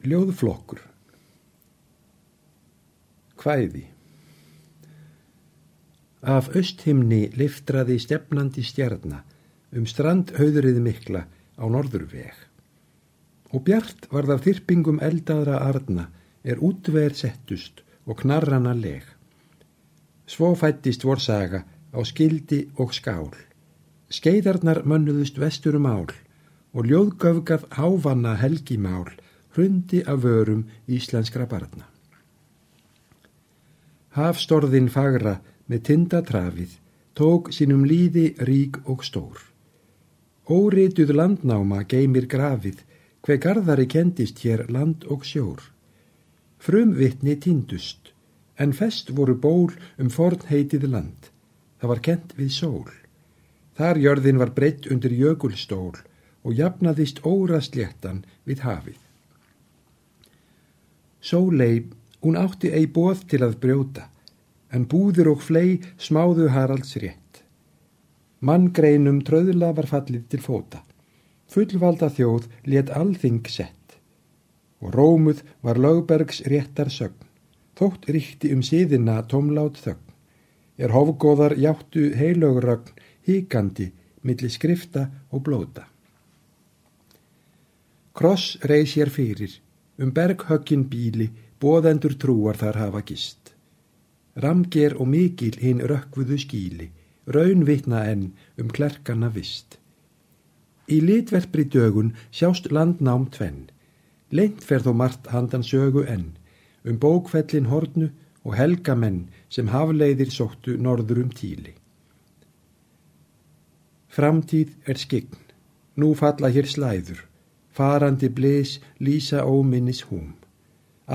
Ljóðflokkur Hvæði Af austhimni liftraði stefnandi stjarnar um strand höðrið mikla á norðurveg. Og bjart varð af þyrpingum eldaðra arna er útveð settust og knarrana leg. Svo fættist vor saga á skildi og skál. Skeiðarnar mönnuðust vesturum ál og ljóðgöfgað hávanna helgimál hrundi af vörum íslenskra barna. Hafstorðin fagra með tindatrafið tók sínum líði rík og stór. Órituð landnáma geymir grafið hver garðari kendist hér land og sjór. Frumvittni tindust, en fest voru ból um fornheitið land. Það var kent við sól. Þar jörðin var breytt undir jökulstól og jafnaðist órastléttan við hafið. Sólei, hún átti ei bóð til að brjóta, en búður og flei smáðu Haralds rétt. Manngreinum tröðla var fallið til fóta. Fullvalda þjóð let alþing sett. Og rómuð var lögbergs réttar sögn. Þótt ríkti um síðina tómlát þögn. Er hofgóðar játtu heilögrögn híkandi millir skrifta og blóta. Kross reys hér fyrir um berghöggin bíli bóðendur trúar þar hafa gist. Ramger og mikil hinn rökkvuðu skíli, raun vitna enn um klerkana vist. Í litverpri dögun sjást landnám tvenn, leint fer þó margt handan sögu enn, um bókfellin hornu og helgamenn sem hafleiðir sóttu norður um tíli. Framtíð er skign, nú falla hér slæður, farandi blis lísa óminnis húm.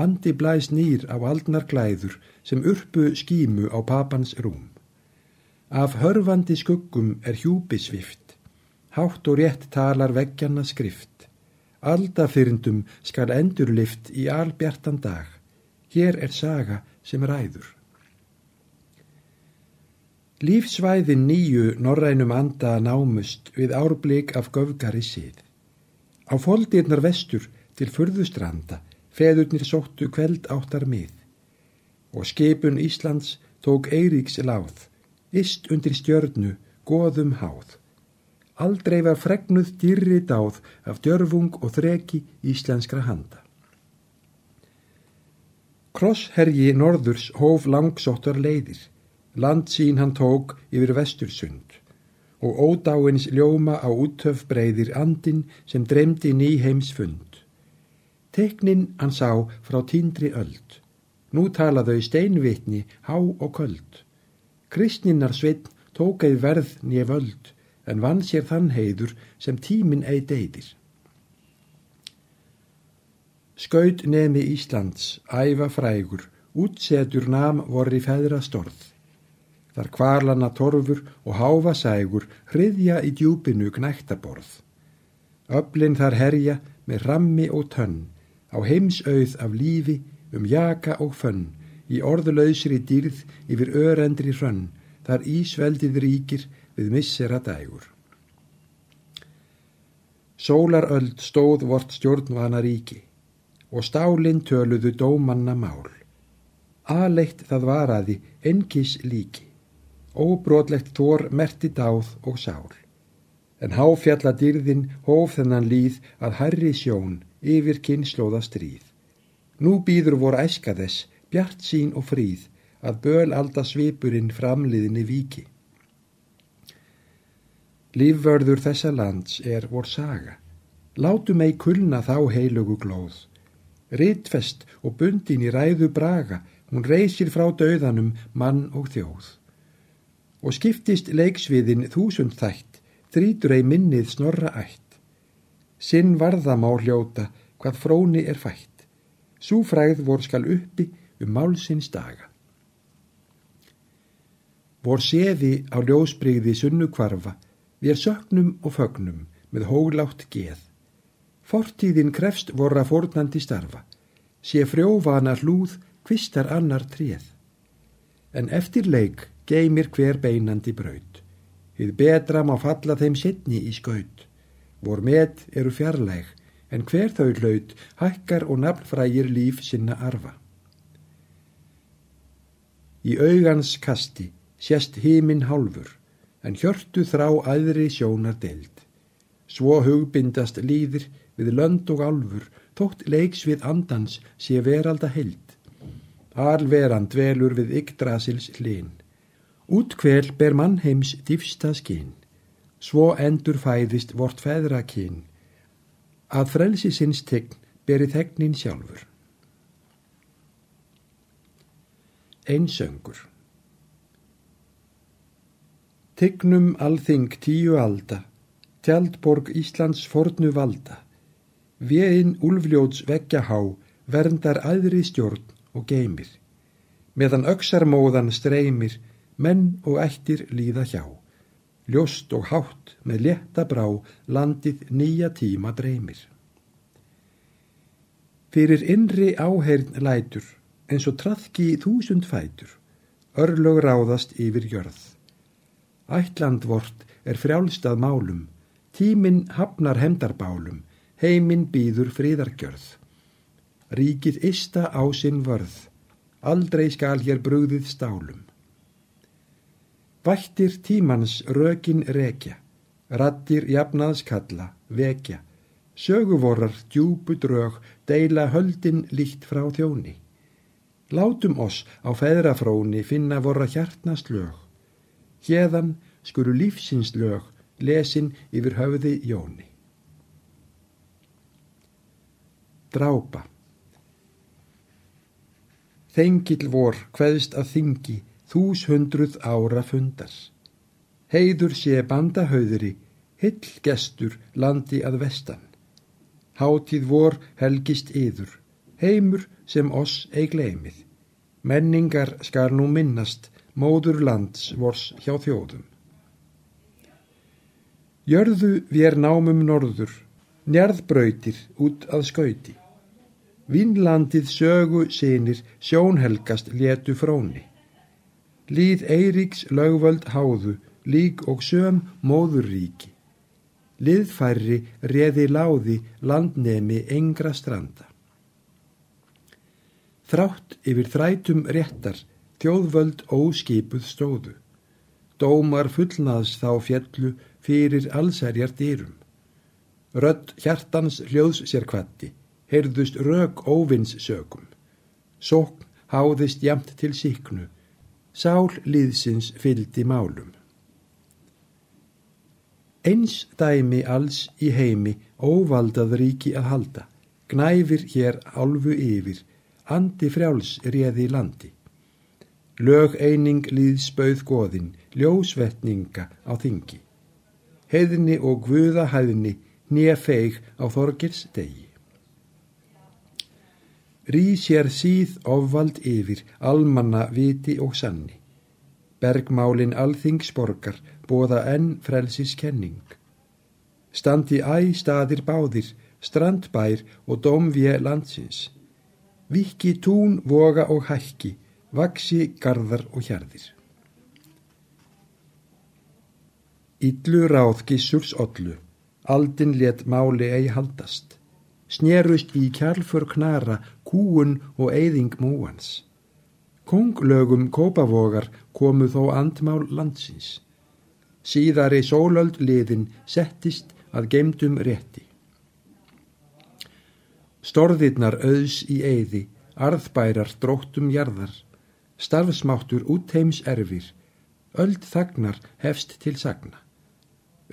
Andi blæs nýr á aldnar glæður sem urpu skímu á papans rúm. Af hörfandi skuggum er hjúpi svift, hátt og rétt talar veggjanna skrift. Aldafyrndum skal endurlift í albjartan dag, hér er saga sem ræður. Lífsvæðin nýju norrænum anda námust við árblik af göfgari sið. Á foldirnar vestur til furðustranda feðurnir sóttu kveld áttar mið og skipun Íslands tók Eiríks láð, ist undir stjörnu, goðum háð. Aldrei var fregnuð dýrri dáð af djörfung og þreki íslenskra handa. Krossherji norðurs hóf langsóttar leiðir, land sín hann tók yfir vestursund og ódáins ljóma á úttöf breyðir andin sem dreymdi nýheims fund. Teknin hann sá frá tíndri öld. Nú talaðu steinvitni, há og köld. Kristninnar sveit tók eið verð nýja völd, en vann sér þann heiður sem tímin eið deyðir. Skaut nemi Íslands, æfa frægur, útsetur nam vorri feðra storð. Þar kvarlana torfur og háfa sægur hriðja í djúpinu knæktaborð. Öblin þar herja með rammi og tönn, á heimsauð af lífi um jaka og fönn, í orðlausri dýrð yfir örendri hrönn, þar ísveldið ríkir við missera dægur. Sólaröld stóð vort stjórnvana ríki og stálinn töluðu dómanna mál. Aleitt það varaði enkis líki óbrótlegt þór merti dáð og sál. En háfjalladýrðin hóf þennan líð að herri sjón yfir kynnslóða stríð. Nú býður vor æska þess, bjart sín og fríð, að böl alda svipurinn framliðinni viki. Lífvörður þessa lands er vor saga. Látu mei kulna þá heilugu glóð. Ritfest og bundin í ræðu braga, hún reysir frá döðanum mann og þjóð og skiptist leiksviðin þúsund þætt, þrítur ei minnið snorra ætt. Sinn varðamá hljóta, hvað fróni er fætt, svo fræð vor skal uppi um málsins daga. Vor séði á ljósbrygði sunnu kvarfa, við sögnum og fögnum með hólátt geð. Fortíðin krefst vorra fornandi starfa, sé frjóvana hlúð, kvistar annar treð. En eftir leik geymir hver beinandi braut. Þið betra má falla þeim setni í skaut. Vor met eru fjarlæg, en hver þau hlaut hækkar og nafnfrægir líf sinna arfa. Í augans kasti sést hímin hálfur, en hjörtu þrá aðri sjónar deild. Svo hugbindast líðir við lönd og alfur, tótt leiks við andans sé veralda held. Alveran dvelur við Yggdrasils hlinn. Útkvel ber mannheims dýfsta skinn. Svo endur fæðist vort feðra kinn. Að frelsi sinns tegn beri þegnin sjálfur. Einsöngur Tegnum alþing tíu alda, tjaldborg Íslands fornu valda. Veginn úlfljóts veggja há, verndar aðri stjórn og geymir. Meðan öksarmóðan streymir, menn og ættir líða hjá. Ljóst og hátt með letta brá landið nýja tíma dreymir. Fyrir innri áheirn lætur, eins og trafki þúsund fætur, örlög ráðast yfir jörð. Ætland vort er frjálstað málum, tíminn hafnar hemdarbálum, heiminn býður fríðargjörð. Ríkið ista á sinn vörð, aldrei skal hér brúðið stálum. Vættir tímans rökin rekja, rattir jafnaðskalla, vekja, söguvorar djúbu drög, deila höldin líkt frá þjóni. Látum oss á feðrafróni finna vorra hjartnast lög. Hérðan skuru lífsins lög lesin yfir höfði jóni. Drápa Þengill vor hveðst að þingi þús hundruð ára fundar. Heiður sé bandahauðri, hill gestur landi að vestan. Hátíð vor helgist yður, heimur sem oss eig leimið. Menningar skar nú minnast, móður lands vors hjá þjóðum. Jörðu við námum norður, njarðbrautir út að skauti. Vínlandið sögu sinir sjónhelgast létu fróni. Líð Eiríks lögvöld háðu, lík og söm móðurríki. Liðfærri reði láði landnemi engra stranda. Þrátt yfir þrætum réttar, þjóðvöld óskipuð stóðu. Dómar fullnaðs þá fjallu fyrir allsærjar dýrum. Rödd hjartans hljóðs sér kvatti heyrðust rök óvins sögum. Sókn háðist jamt til síknu, sál líðsins fyldi málum. Eins dæmi alls í heimi óvaldað ríki að halda, gnæfir hér álfu yfir, andi frjáls réði landi. Lög eining líðspauð goðin, ljósvetninga á þingi. Heiðni og guðahæðni nýja feig á þorgils degi. Rý sér síð ofvald yfir, almanna viti og sanni. Bergmálin alþingsborgar, bóða enn frelsiskenning. Standi æ staðir báðir, strandbær og domvje landsins. Viki tún, voga og hækki, vaksi, gardar og hjarðir. Yllu ráð gissurs ollu, aldin let máli ei haldast snerust í kjarlfur knara kúun og eyðing múans. Konglögum kópavogar komu þó andmál landsins. Síðari sólöld liðin settist að gemdum rétti. Storðirnar auðs í eyði, arðbærar dróttum jarðar, starfsmáttur útheims erfir, öld þagnar hefst til sagna.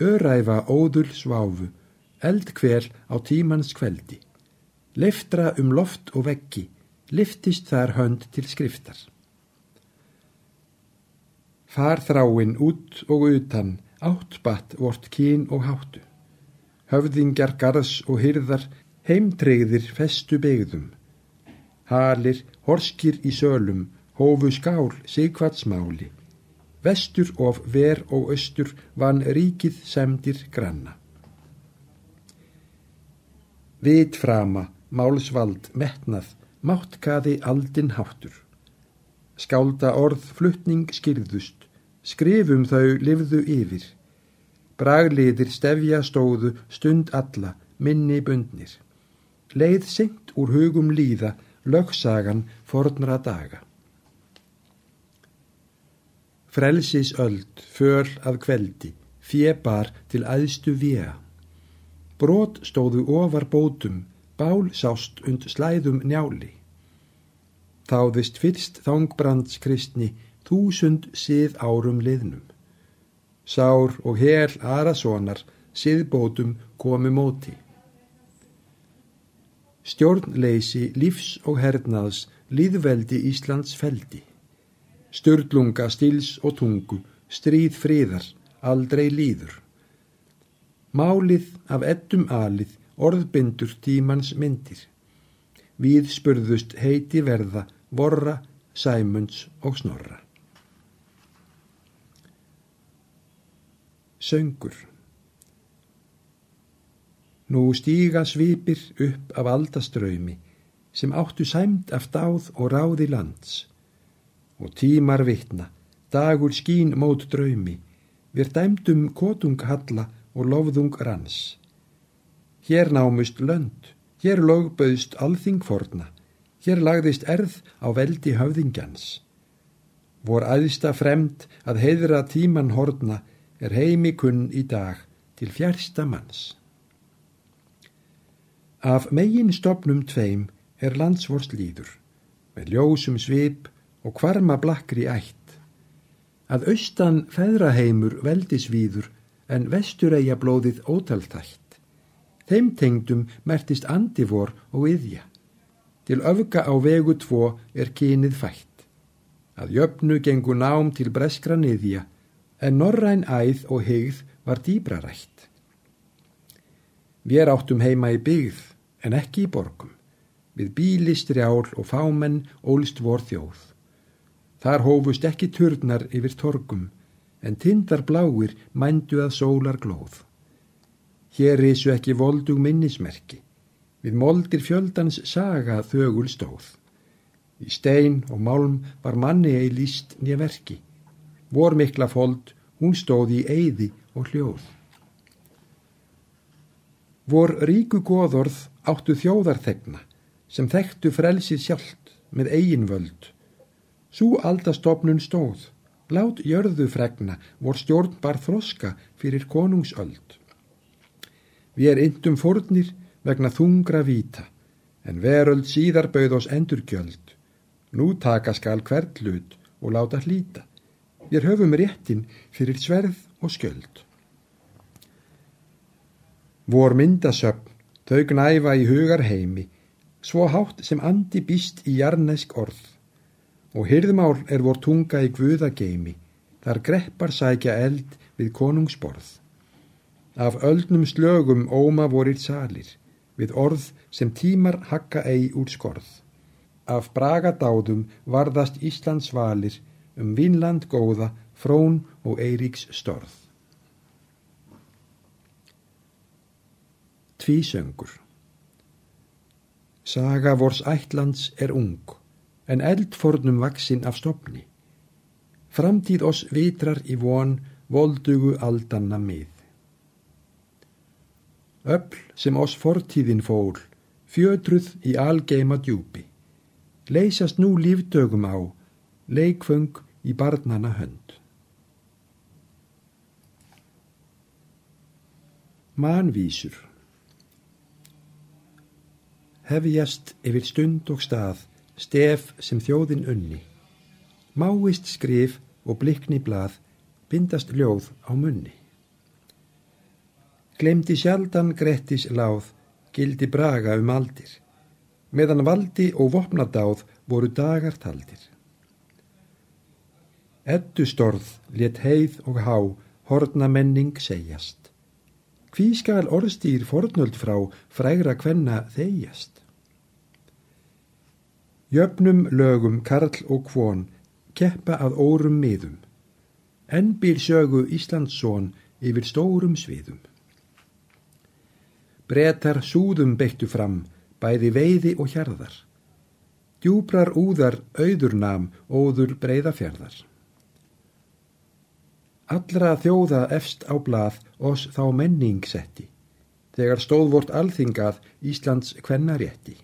Öræfa óðul sváfu, eldkvel á tímans kveldi. Leftra um loft og veggi, liftist þar hönd til skriftar. Far þráinn út og utan, áttbatt vort kín og háttu. Höfðingjar garðs og hyrðar, heimtreyðir festu begðum. Halir, horskir í sölum, hófu skál sigvatsmáli. Vestur of ver og östur vann ríkið semdir granna. Vitframa, málsvald, metnað, máttkaði aldin háttur. Skálda orð fluttning skýrðust, skrifum þau livðu yfir. Bragliðir stefja stóðu stund alla, minni bundnir. leið seint úr hugum líða lögsagan fornra daga. Frelsis öld, föl að kveldi, fjebar til aðstu vía. Brot stóðu ofar bótum, bál sást und slæðum njáli. Þáðist fyrst þángbrands kristni þúsund sið árum liðnum. Sár og hel arasonar siðbótum komu móti. Stjórnleysi, lífs og hernaðs, líðveldi Íslands feldi. Sturlunga, stils og tungu, stríð friðar, aldrei líður. Málið af ettum alið, orðbindur tímans myndir. Við spurðust heiti verða, vorra, sæmunds og snorra. Söngur Nú stíga svipir upp af aldaströymi sem áttu sæmt af dáð og ráði lands og tímar vittna, dagur skín mót draumi, við dæmdum kotung halla og lofðung rans. Hér námust lönd, hér lögböðst alþingforna, hér lagðist erð á veldi höfðingjans. Vor aðsta fremd að heiðra tíman horna er heimi kunn í dag til fjärsta manns. Af megin stopnum tveim er landsvorst líður, með ljósum svip og kvarma blakkri ætt. Að austan feðraheimur veldisvíður en vestureia blóðið ótaltætt. Þeim tengdum mertist andivor og yðja. Til öfga á vegu tvo er kynið fætt. Að jöfnu gengur nám til breskra niðja en norræn æð og hegð var dýbra rætt. Við áttum heima í byggð en ekki í borgum. Við bíli strjál og fámenn ólst vor þjóð. Þar hófust ekki turnar yfir torgum en tindar bláir mændu að sólar glóð. Hér risu ekki voldug minnismerki. Við moldir fjöldans saga þögul stóð. Í stein og málm var manni ei líst nýja verki. Vor mikla fold, hún stóð í eyði og hljóð. Vor ríku góðorð áttu þjóðarþegna sem þekktu frelsið sjálft með eigin völd. Sú aldastofnun stóð, lát jörðu fregna vor stjórn bar þroska fyrir konungsöld. Við er yndum fórnir vegna þungra víta, en veröld síðar bauð oss endurgjöld. Nú taka skal hvert hlut og láta hlýta. Við höfum réttin fyrir sverð og skjöld. Vor myndasöfn, þau gnæfa í hugar heimi, svo hátt sem andi býst í jarnesk orð. Og hyrðmál er vor tunga í guðageimi, þar greppar sækja eld við konungsborð. Af öldnum slögum óma vorir salir, við orð sem tímar hakka ei úr skorð. Af bragadáðum varðast Íslands valir, um Vinland góða, frón og Eiríks storð. Tvísöngur Saga vors ætlands er ung, en eldfornum vaksin af stopni. Framtíð oss vitrar í von, voldugu aldanna mið. Öll sem oss fortíðin fól, fjötruð í algeima djúpi. Leysast nú lífdögum á, leikföng í barnana hönd. Manvísur Hefjast yfir stund og stað, stef sem þjóðin unni. Máist skrif og blikni blað, bindast ljóð á munni. Glemdi sjaldan Grettis láð, gildi braga um aldir. Meðan valdi og vopnadáð voru dagar taldir. Ettu storð let heið og há, horna menning segjast. Hví skal orðstýr fornöld frá frægra kvenna þegjast? Jöfnum lögum Karl og Kvon keppa að órum miðum. Enn býr sögu Íslandsson yfir stórum sviðum. Bretar súðum beittu fram, bæði veiði og hjarðar. Djúbrar úðar auðurnam óður breyða fjörðar. Allra þjóða efst á blað oss þá menning setti. þegar stóðvort alþingað Íslands kvennarétti.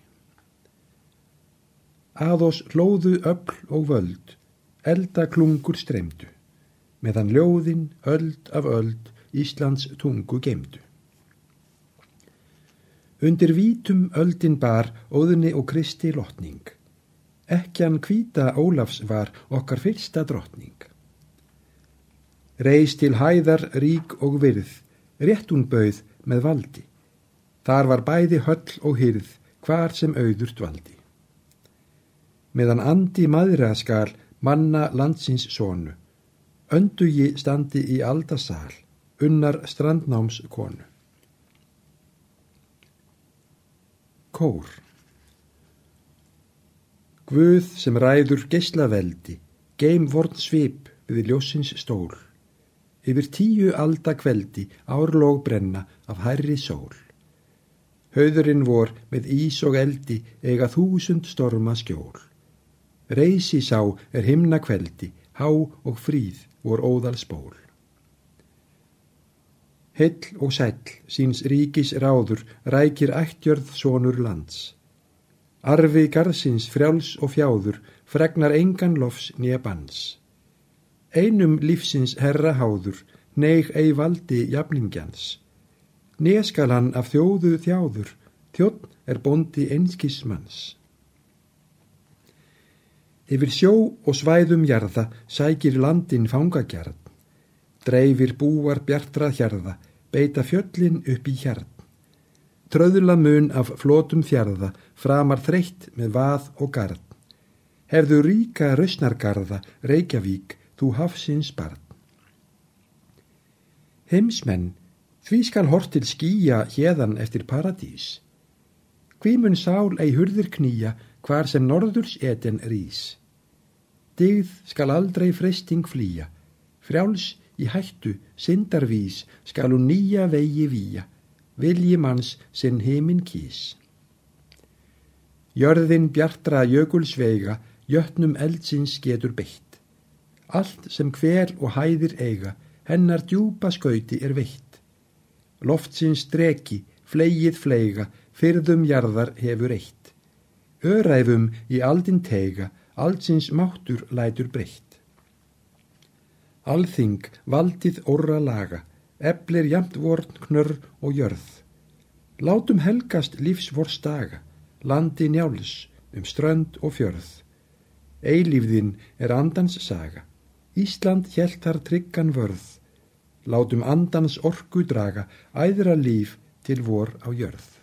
Aðos hlóðu öll og völd, elda klungur streymdu, meðan ljóðin öld af öld Íslands tungu gemdu. Undir vítum öldin bar óðunni og kristi lotning. Ekkjan kvíta Ólafs var okkar fyrsta drottning. Reis til hæðar rík og virð, réttun bauð með valdi. Þar var bæði höll og hyrð, hvar sem auður dvaldi. Meðan andi maðra skal manna landsins sónu, öndugi standi í aldasal, unnar strandnáms konu. Kór Guð sem ræður geyslaveldi, geim vorn svip við ljósins stól, yfir tíu alda kveldi árlóg brenna af hærri sól. Hauðurinn vor með ís og eldi eiga þúsund storma skjól. Reysi sá er himna kveldi, há og fríð vor óðal spól. Hell og sæll síns ríkis ráður rækir ættjörð sonur lands. Arfi garðsins frjáls og fjáður fregnar engan lofs nýja bans. Einum lífsins herra háður, neig ei valdi jafningjans. Neskal hann af þjóðu þjáður, þjótt er bondi einskismanns. Yfir sjó og svæðum jarða sækir landin fangagjarn. Dreifir búar bjartrað hjarða, beita fjöllin upp í hjarn. Tröðula mun af flótum þjarða, framar þreytt með vað og garn. Hefðu ríka rausnargarða, Reykjavík, þú hafsins barn. Heimsmenn Því skal hort til skýja hérðan eftir paradís. Hví mun sál ei hurðir knýja hvar sem norðurs eten rís. Digð skal aldrei freysting flýja, frjáls í hættu, syndarvís skal hún nýja vegi víja, vilji manns sinn heiminn kís. Jörðin bjartra jökulsveiga, jötnum eldsins getur beitt. Allt sem hver og hæðir eiga, hennar djúpa skauti er veitt. Loftsins dreki, fleigið fleiga, fyrðum jarðar hefur eitt. Öræfum í aldin teiga, allsins máttur lætur breytt. Alþing valdið orra laga, eblir jamt vorn knörr og jörð. Látum helgast lífs vor staga, landi njáls um strönd og fjörð. Eilífðin er andans saga, Ísland hjæltar tryggan vörð. Látum andans orku draga æðra líf til vor á jörð.